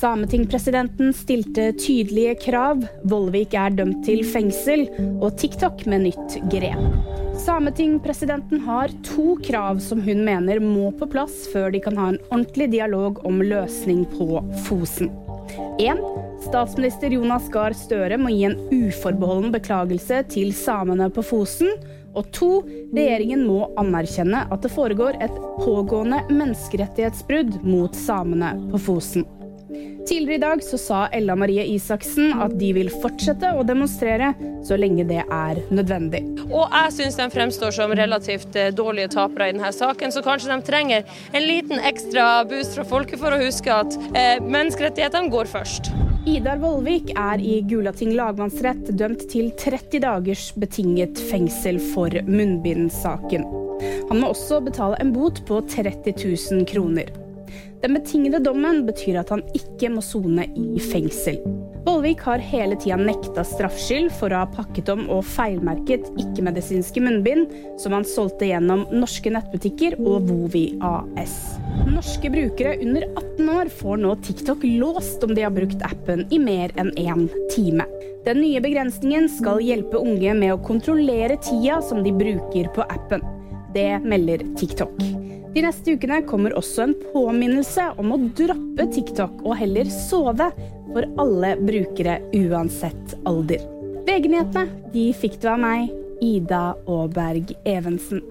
Sametingpresidenten stilte tydelige krav, Vollvik er dømt til fengsel, og TikTok med nytt grep. Sametingpresidenten har to krav som hun mener må på plass før de kan ha en ordentlig dialog om løsning på Fosen. 1. Statsminister Jonas Gahr Støre må gi en uforbeholden beklagelse til samene på Fosen. Og to, regjeringen må anerkjenne at det foregår et pågående menneskerettighetsbrudd mot samene på Fosen. Tidligere i dag så sa Ella Marie Isaksen at de vil fortsette å demonstrere så lenge det er nødvendig. Og jeg syns de fremstår som relativt eh, dårlige tapere i denne saken, så kanskje de trenger en liten ekstra boost fra folket for å huske at eh, menneskerettighetene går først. Idar Vollvik er i Gulating lagmannsrett dømt til 30 dagers betinget fengsel for munnbindsaken. Han må også betale en bot på 30 000 kroner. Den betingede dommen betyr at han ikke må sone i fengsel. Vollvik har hele tida nekta straffskyld for å ha pakket om og feilmerket ikke-medisinske munnbind som han solgte gjennom norske nettbutikker og Vovi AS. Norske brukere under 18 år får nå TikTok låst om de har brukt appen i mer enn én time. Den nye begrensningen skal hjelpe unge med å kontrollere tida som de bruker på appen. Det melder TikTok. De neste ukene kommer også en påminnelse om å droppe TikTok og heller sove for alle brukere uansett alder. VG-nyhetene fikk du av meg, Ida Aaberg Evensen.